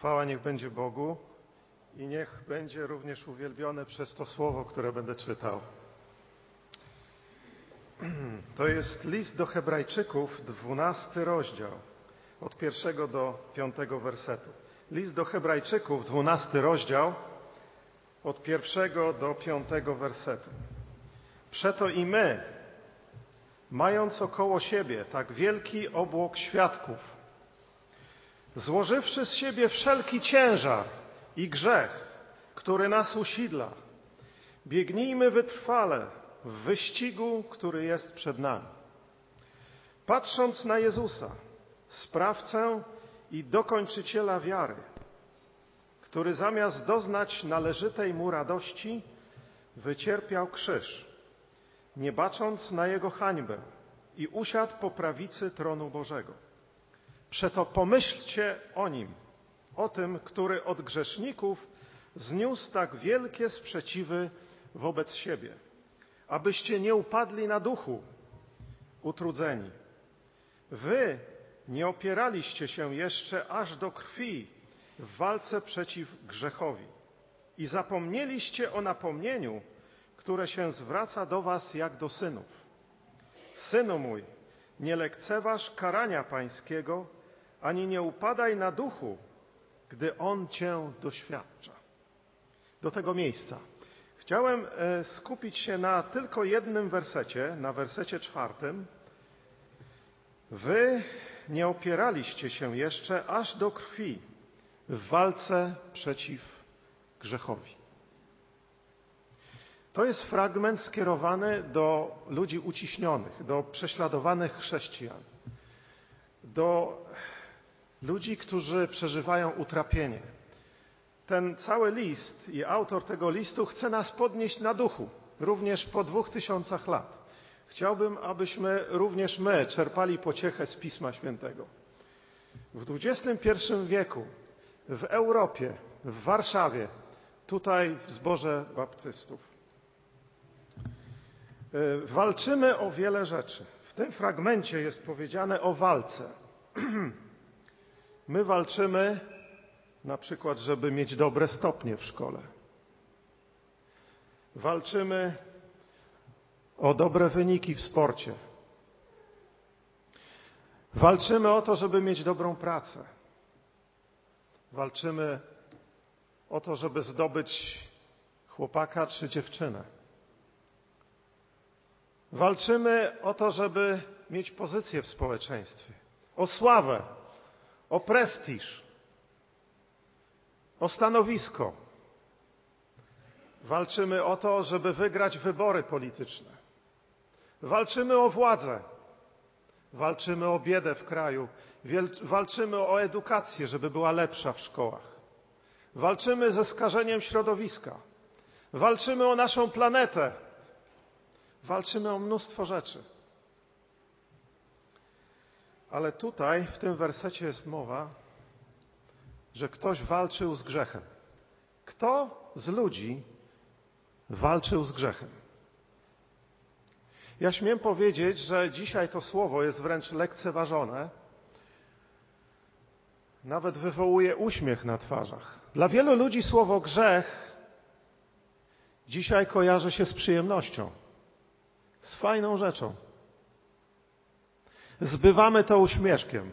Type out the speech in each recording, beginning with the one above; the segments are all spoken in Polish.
Chwała niech będzie Bogu i niech będzie również uwielbione przez to słowo, które będę czytał. To jest list do Hebrajczyków, dwunasty rozdział, od pierwszego do piątego wersetu. List do Hebrajczyków, dwunasty rozdział, od pierwszego do piątego wersetu. Przeto i my, mając około siebie tak wielki obłok świadków, złożywszy z siebie wszelki ciężar i grzech, który nas usidla, biegnijmy wytrwale w wyścigu, który jest przed nami. Patrząc na Jezusa, sprawcę i dokończyciela wiary, który zamiast doznać należytej mu radości, wycierpiał krzyż, nie bacząc na jego hańbę i usiadł po prawicy tronu Bożego. Przeto pomyślcie o nim, o tym, który od grzeszników zniósł tak wielkie sprzeciwy wobec siebie, abyście nie upadli na duchu, utrudzeni. Wy nie opieraliście się jeszcze aż do krwi w walce przeciw grzechowi i zapomnieliście o napomnieniu, które się zwraca do was jak do synów. Synu mój, nie lekceważ karania pańskiego, ani nie upadaj na duchu, gdy on cię doświadcza. Do tego miejsca. Chciałem e, skupić się na tylko jednym wersecie, na wersecie czwartym. Wy nie opieraliście się jeszcze aż do krwi w walce przeciw grzechowi. To jest fragment skierowany do ludzi uciśnionych, do prześladowanych chrześcijan, do ludzi, którzy przeżywają utrapienie. Ten cały list i autor tego listu chce nas podnieść na duchu, również po dwóch tysiącach lat. Chciałbym, abyśmy również my czerpali pociechę z Pisma Świętego. W XXI wieku, w Europie, w Warszawie, tutaj w zborze baptystów, y, walczymy o wiele rzeczy. W tym fragmencie jest powiedziane o walce. My walczymy na przykład, żeby mieć dobre stopnie w szkole. Walczymy o dobre wyniki w sporcie. Walczymy o to, żeby mieć dobrą pracę. Walczymy o to, żeby zdobyć chłopaka czy dziewczynę. Walczymy o to, żeby mieć pozycję w społeczeństwie, o sławę, o prestiż, o stanowisko. Walczymy o to, żeby wygrać wybory polityczne. Walczymy o władzę. Walczymy o biedę w kraju. Walczymy o edukację, żeby była lepsza w szkołach. Walczymy ze skażeniem środowiska. Walczymy o naszą planetę. Walczymy o mnóstwo rzeczy. Ale tutaj, w tym wersecie jest mowa, że ktoś walczył z grzechem. Kto z ludzi walczył z grzechem? Ja śmiem powiedzieć, że dzisiaj to słowo jest wręcz lekceważone. Nawet wywołuje uśmiech na twarzach. Dla wielu ludzi słowo grzech dzisiaj kojarzy się z przyjemnością, z fajną rzeczą. Zbywamy to uśmieszkiem.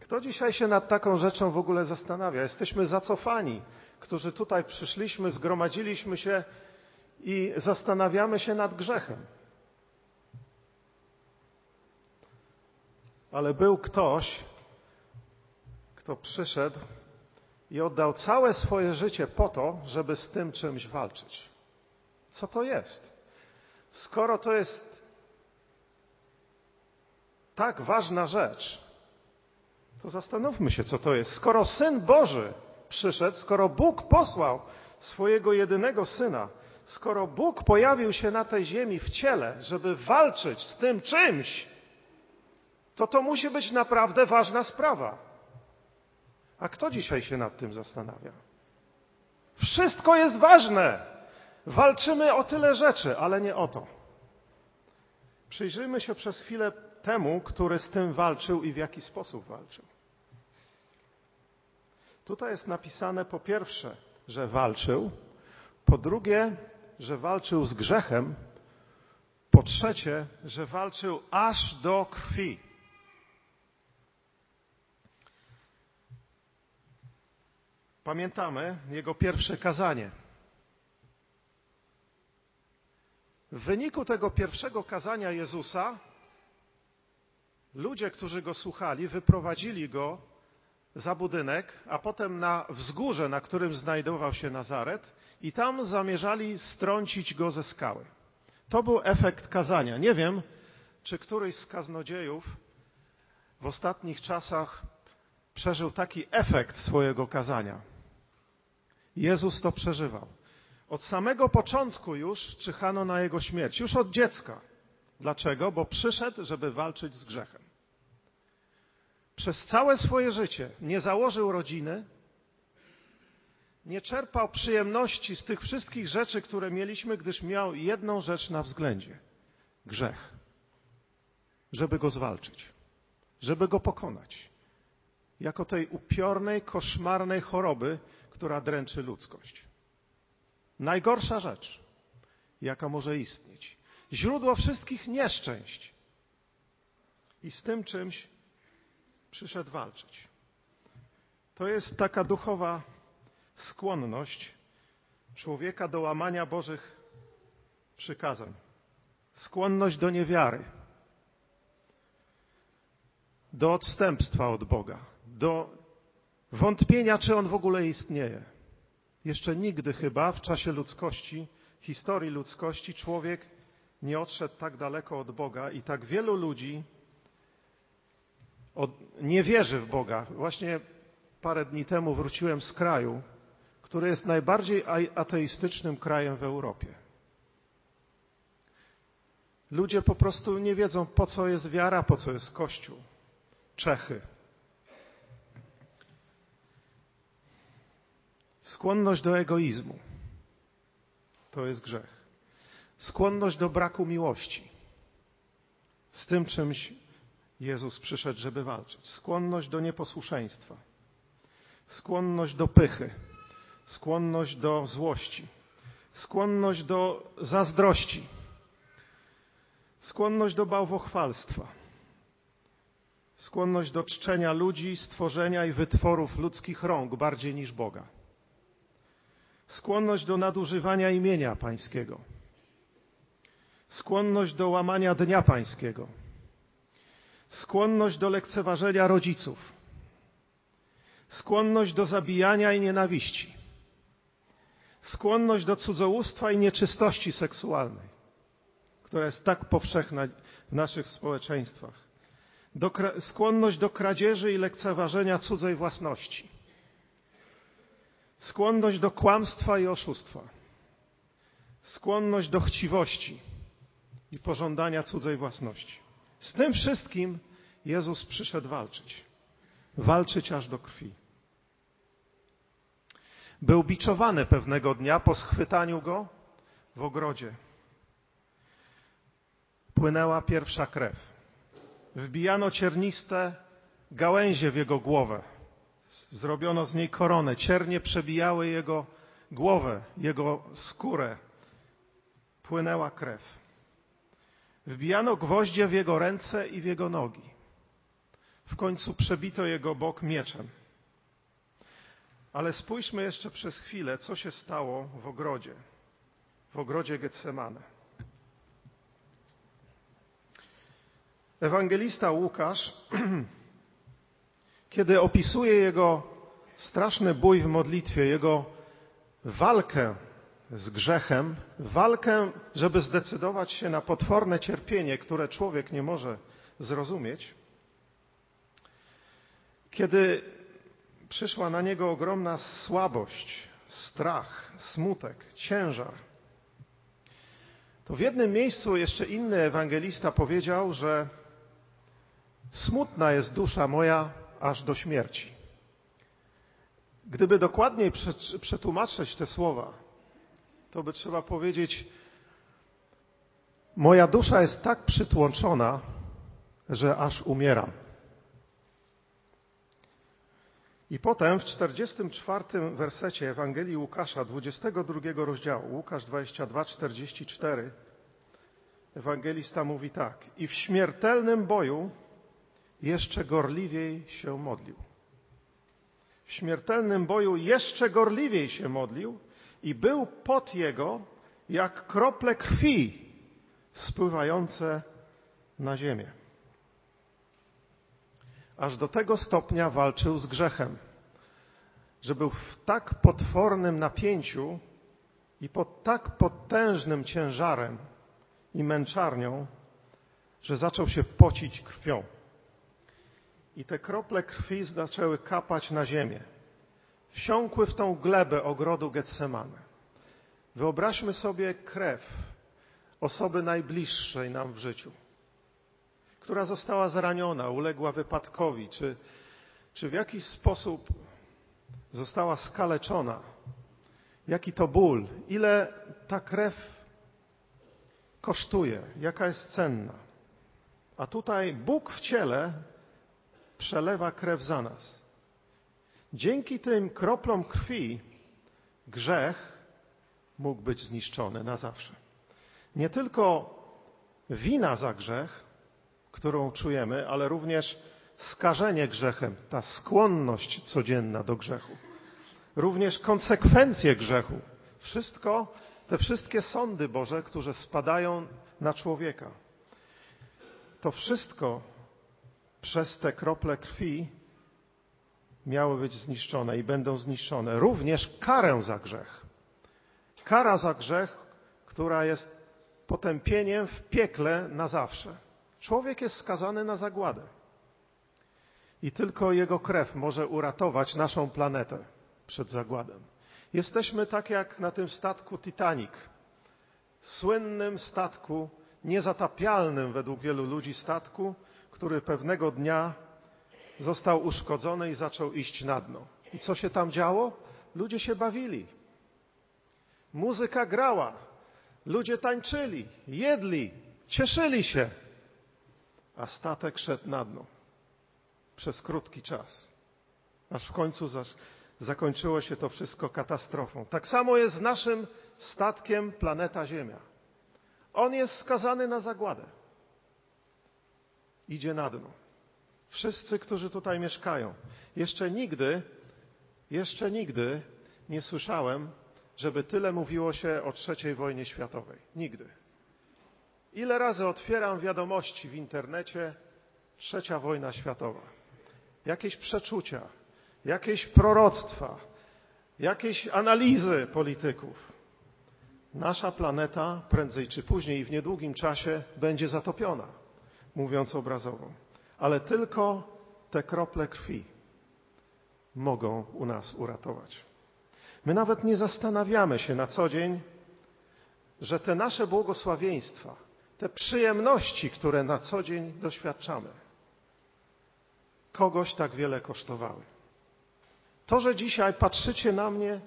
Kto dzisiaj się nad taką rzeczą w ogóle zastanawia? Jesteśmy zacofani, którzy tutaj przyszliśmy, zgromadziliśmy się i zastanawiamy się nad grzechem. Ale był ktoś, kto przyszedł i oddał całe swoje życie po to, żeby z tym czymś walczyć. Co to jest? Skoro to jest tak ważna rzecz, to zastanówmy się, co to jest. Skoro Syn Boży przyszedł, skoro Bóg posłał swojego jedynego Syna, skoro Bóg pojawił się na tej ziemi w ciele, żeby walczyć z tym czymś, to to musi być naprawdę ważna sprawa. A kto dzisiaj się nad tym zastanawia? Wszystko jest ważne. Walczymy o tyle rzeczy, ale nie o to. Przyjrzyjmy się przez chwilę temu, który z tym walczył i w jaki sposób walczył. Tutaj jest napisane po pierwsze, że walczył, po drugie, że walczył z grzechem, po trzecie, że walczył aż do krwi. Pamiętamy jego pierwsze kazanie. W wyniku tego pierwszego kazania Jezusa ludzie, którzy go słuchali, wyprowadzili go za budynek, a potem na wzgórze, na którym znajdował się Nazaret, i tam zamierzali strącić go ze skały. To był efekt kazania. Nie wiem, czy któryś z kaznodziejów w ostatnich czasach przeżył taki efekt swojego kazania. Jezus to przeżywał. Od samego początku już czyhano na jego śmierć, już od dziecka. Dlaczego? Bo przyszedł, żeby walczyć z grzechem. Przez całe swoje życie nie założył rodziny, nie czerpał przyjemności z tych wszystkich rzeczy, które mieliśmy, gdyż miał jedną rzecz na względzie grzech. Żeby go zwalczyć, żeby go pokonać. Jako tej upiornej, koszmarnej choroby, która dręczy ludzkość. Najgorsza rzecz, jaka może istnieć. Źródło wszystkich nieszczęść. I z tym czymś przyszedł walczyć. To jest taka duchowa skłonność człowieka do łamania Bożych przykazań. Skłonność do niewiary, do odstępstwa od Boga, do wątpienia, czy On w ogóle istnieje. Jeszcze nigdy chyba w czasie ludzkości, historii ludzkości, człowiek nie odszedł tak daleko od Boga i tak wielu ludzi od, nie wierzy w Boga. Właśnie parę dni temu wróciłem z kraju, który jest najbardziej ateistycznym krajem w Europie. Ludzie po prostu nie wiedzą, po co jest wiara, po co jest Kościół. Czechy. Skłonność do egoizmu to jest grzech. Skłonność do braku miłości. Z tym czymś Jezus przyszedł, żeby walczyć. Skłonność do nieposłuszeństwa. Skłonność do pychy. Skłonność do złości, skłonność do zazdrości, skłonność do bałwochwalstwa, skłonność do czczenia ludzi, stworzenia i wytworów ludzkich rąk bardziej niż Boga, skłonność do nadużywania imienia Pańskiego, skłonność do łamania Dnia Pańskiego, skłonność do lekceważenia rodziców, skłonność do zabijania i nienawiści, skłonność do cudzołóstwa i nieczystości seksualnej, która jest tak powszechna w naszych społeczeństwach, do, skłonność do kradzieży i lekceważenia cudzej własności, skłonność do kłamstwa i oszustwa, skłonność do chciwości i pożądania cudzej własności. Z tym wszystkim Jezus przyszedł walczyć. Walczyć aż do krwi. Był biczowany pewnego dnia po schwytaniu go w ogrodzie. Płynęła pierwsza krew. Wbijano cierniste gałęzie w jego głowę. Zrobiono z niej koronę. Ciernie przebijały jego głowę, jego skórę. Płynęła krew. Wbijano gwoździe w jego ręce i w jego nogi. W końcu przebito jego bok mieczem. Ale spójrzmy jeszcze przez chwilę, co się stało w ogrodzie, w ogrodzie Getsemane. Ewangelista Łukasz, kiedy opisuje jego straszny bój w modlitwie, jego walkę z grzechem, walkę, żeby zdecydować się na potworne cierpienie, które człowiek nie może zrozumieć, kiedy przyszła na niego ogromna słabość, strach, smutek, ciężar. To w jednym miejscu jeszcze inny ewangelista powiedział, że smutna jest dusza moja aż do śmierci. Gdyby dokładniej przetłumaczyć te słowa, to by trzeba powiedzieć, moja dusza jest tak przytłączona, że aż umieram. I potem w 44 wersecie Ewangelii Łukasza, 22 rozdziału, Łukasz 22, 44, ewangelista mówi tak. I w śmiertelnym boju jeszcze gorliwiej się modlił. W śmiertelnym boju jeszcze gorliwiej się modlił i był pot jego jak krople krwi spływające na ziemię. Aż do tego stopnia walczył z grzechem, że był w tak potwornym napięciu i pod tak potężnym ciężarem i męczarnią, że zaczął się pocić krwią. I te krople krwi zaczęły kapać na ziemię. Wsiąkły w tą glebę ogrodu Getsemane. Wyobraźmy sobie krew osoby najbliższej nam w życiu, która została zraniona, uległa wypadkowi, czy, czy w jakiś sposób została skaleczona. Jaki to ból, ile ta krew kosztuje, jaka jest cenna. A tutaj Bóg w ciele przelewa krew za nas. Dzięki tym kroplom krwi grzech mógł być zniszczony na zawsze. Nie tylko wina za grzech, którą czujemy, ale również skażenie grzechem, ta skłonność codzienna do grzechu, również konsekwencje grzechu. Wszystko, te wszystkie sądy Boże, które spadają na człowieka. To wszystko przez te krople krwi miały być zniszczone i będą zniszczone. Również karę za grzech. Kara za grzech, która jest potępieniem w piekle na zawsze. Człowiek jest skazany na zagładę. I tylko jego krew może uratować naszą planetę przed zagładem. Jesteśmy tak jak na tym statku Titanic, słynnym statku, niezatapialnym według wielu ludzi statku, który pewnego dnia został uszkodzony i zaczął iść na dno. I co się tam działo? Ludzie się bawili. Muzyka grała, ludzie tańczyli, jedli, cieszyli się, a statek szedł na dno przez krótki czas, aż w końcu zakończyło się to wszystko katastrofą. Tak samo jest z naszym statkiem planeta Ziemia. On jest skazany na zagładę. Idzie na dno. Wszyscy, którzy tutaj mieszkają. Jeszcze nigdy, jeszcze nigdy nie słyszałem, żeby tyle mówiło się o III wojnie światowej. Nigdy. Ile razy otwieram wiadomości w internecie, trzecia wojna światowa. Jakieś przeczucia, jakieś proroctwa, jakieś analizy polityków. Nasza planeta prędzej czy później i w niedługim czasie będzie zatopiona, mówiąc obrazowo. Ale tylko te krople krwi mogą u nas uratować. My nawet nie zastanawiamy się na co dzień, że te nasze błogosławieństwa, te przyjemności, które na co dzień doświadczamy, kogoś tak wiele kosztowały. To, że dzisiaj patrzycie na mnie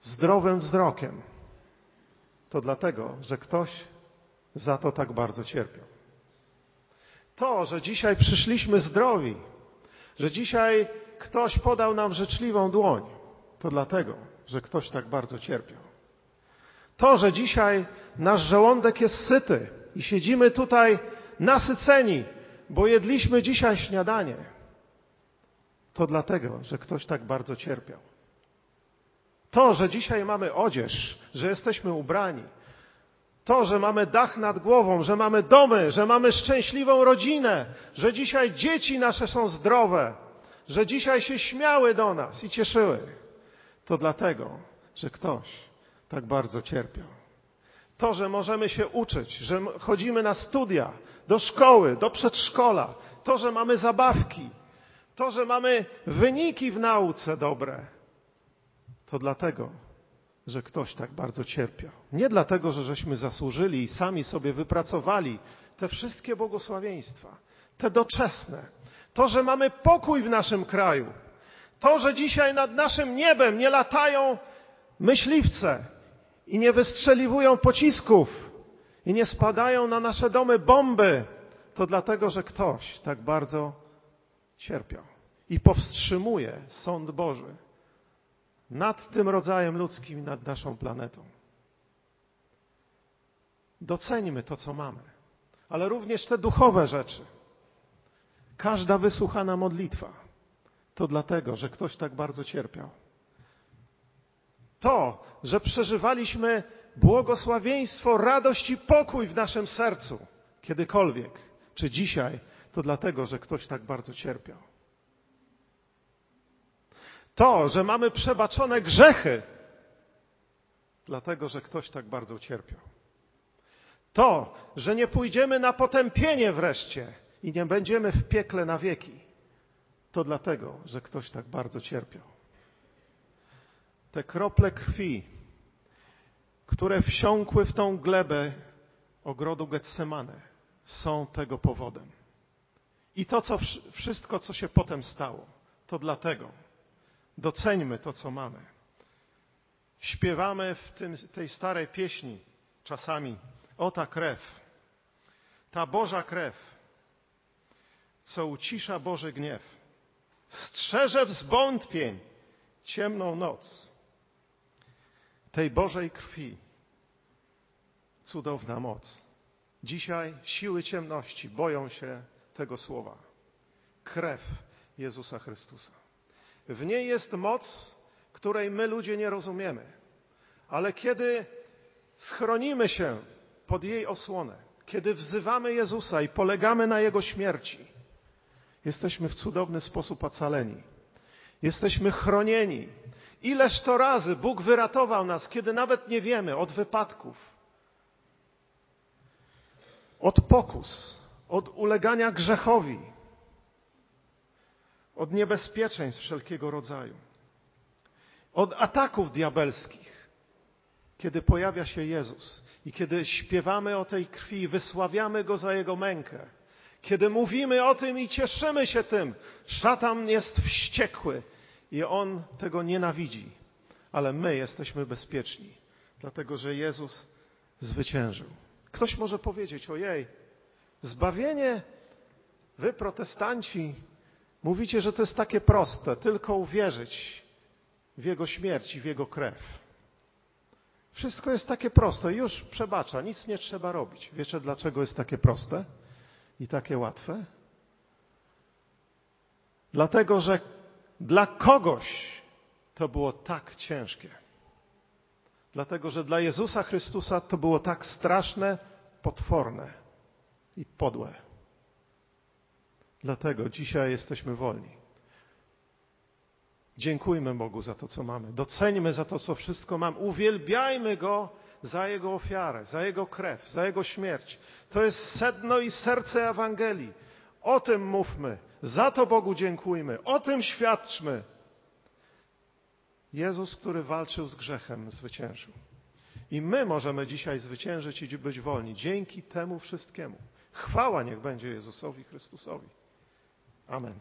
zdrowym wzrokiem, to dlatego, że ktoś za to tak bardzo cierpiał. To, że dzisiaj przyszliśmy zdrowi, że dzisiaj ktoś podał nam życzliwą dłoń, to dlatego, że ktoś tak bardzo cierpiał. To, że dzisiaj nasz żołądek jest syty i siedzimy tutaj nasyceni, bo jedliśmy dzisiaj śniadanie, to dlatego, że ktoś tak bardzo cierpiał. To, że dzisiaj mamy odzież, że jesteśmy ubrani, to, że mamy dach nad głową, że mamy domy, że mamy szczęśliwą rodzinę, że dzisiaj dzieci nasze są zdrowe, że dzisiaj się śmiały do nas i cieszyły, to dlatego, że ktoś tak bardzo cierpiał. To, że możemy się uczyć, że chodzimy na studia, do szkoły, do przedszkola, to, że mamy zabawki, to, że mamy wyniki w nauce dobre, to dlatego, że ktoś tak bardzo cierpiał. Nie dlatego, że żeśmy zasłużyli i sami sobie wypracowali te wszystkie błogosławieństwa, te doczesne. To, że mamy pokój w naszym kraju. To, że dzisiaj nad naszym niebem nie latają myśliwce i nie wystrzeliwują pocisków i nie spadają na nasze domy bomby, to dlatego, że ktoś tak bardzo cierpiał. i powstrzymuje sąd Boży nad tym rodzajem ludzkim, nad naszą planetą. Doceńmy to, co mamy, ale również te duchowe rzeczy. Każda wysłuchana modlitwa to dlatego, że ktoś tak bardzo cierpiał. To, że przeżywaliśmy błogosławieństwo, radość i pokój w naszym sercu, kiedykolwiek, czy dzisiaj, to dlatego, że ktoś tak bardzo cierpiał. To, że mamy przebaczone grzechy, dlatego, że ktoś tak bardzo cierpiał. To, że nie pójdziemy na potępienie wreszcie i nie będziemy w piekle na wieki, to dlatego, że ktoś tak bardzo cierpiał. Te krople krwi, które wsiąkły w tą glebę ogrodu Getsemane, są tego powodem. I to, co, wszystko, co się potem stało, to dlatego. Doceńmy to, co mamy. Śpiewamy w tym, tej starej pieśni czasami o ta krew, ta Boża krew, co ucisza Boży gniew, strzeże wzbątpień ciemną noc. Tej Bożej krwi cudowna moc. Dzisiaj siły ciemności boją się tego słowa. Krew Jezusa Chrystusa. W niej jest moc, której my ludzie nie rozumiemy. Ale kiedy schronimy się pod jej osłonę, kiedy wzywamy Jezusa i polegamy na Jego śmierci, jesteśmy w cudowny sposób ocaleni. Jesteśmy chronieni. Ileż to razy Bóg wyratował nas, kiedy nawet nie wiemy, od wypadków, od pokus, od ulegania grzechowi, od niebezpieczeństw wszelkiego rodzaju, od ataków diabelskich, kiedy pojawia się Jezus i kiedy śpiewamy o tej krwi, wysławiamy Go za Jego mękę, kiedy mówimy o tym i cieszymy się tym, szatan jest wściekły i on tego nienawidzi, ale my jesteśmy bezpieczni, dlatego że Jezus zwyciężył. Ktoś może powiedzieć: Ojej, zbawienie, wy protestanci, mówicie, że to jest takie proste, tylko uwierzyć w Jego śmierć i w Jego krew. Wszystko jest takie proste, już przebacza, nic nie trzeba robić. Wiecie, dlaczego jest takie proste i takie łatwe? Dlatego, że dla kogoś to było tak ciężkie. Dlatego, że dla Jezusa Chrystusa to było tak straszne, potworne i podłe. Dlatego dzisiaj jesteśmy wolni. Dziękujmy Bogu za to, co mamy. Doceńmy za to, co wszystko mamy. Uwielbiajmy Go za Jego ofiarę, za Jego krew, za Jego śmierć. To jest sedno i serce Ewangelii. O tym mówmy. Za to Bogu dziękujmy. O tym świadczmy. Jezus, który walczył z grzechem, zwyciężył. I my możemy dzisiaj zwyciężyć i być wolni dzięki temu wszystkiemu. Chwała niech będzie Jezusowi Chrystusowi. Amen.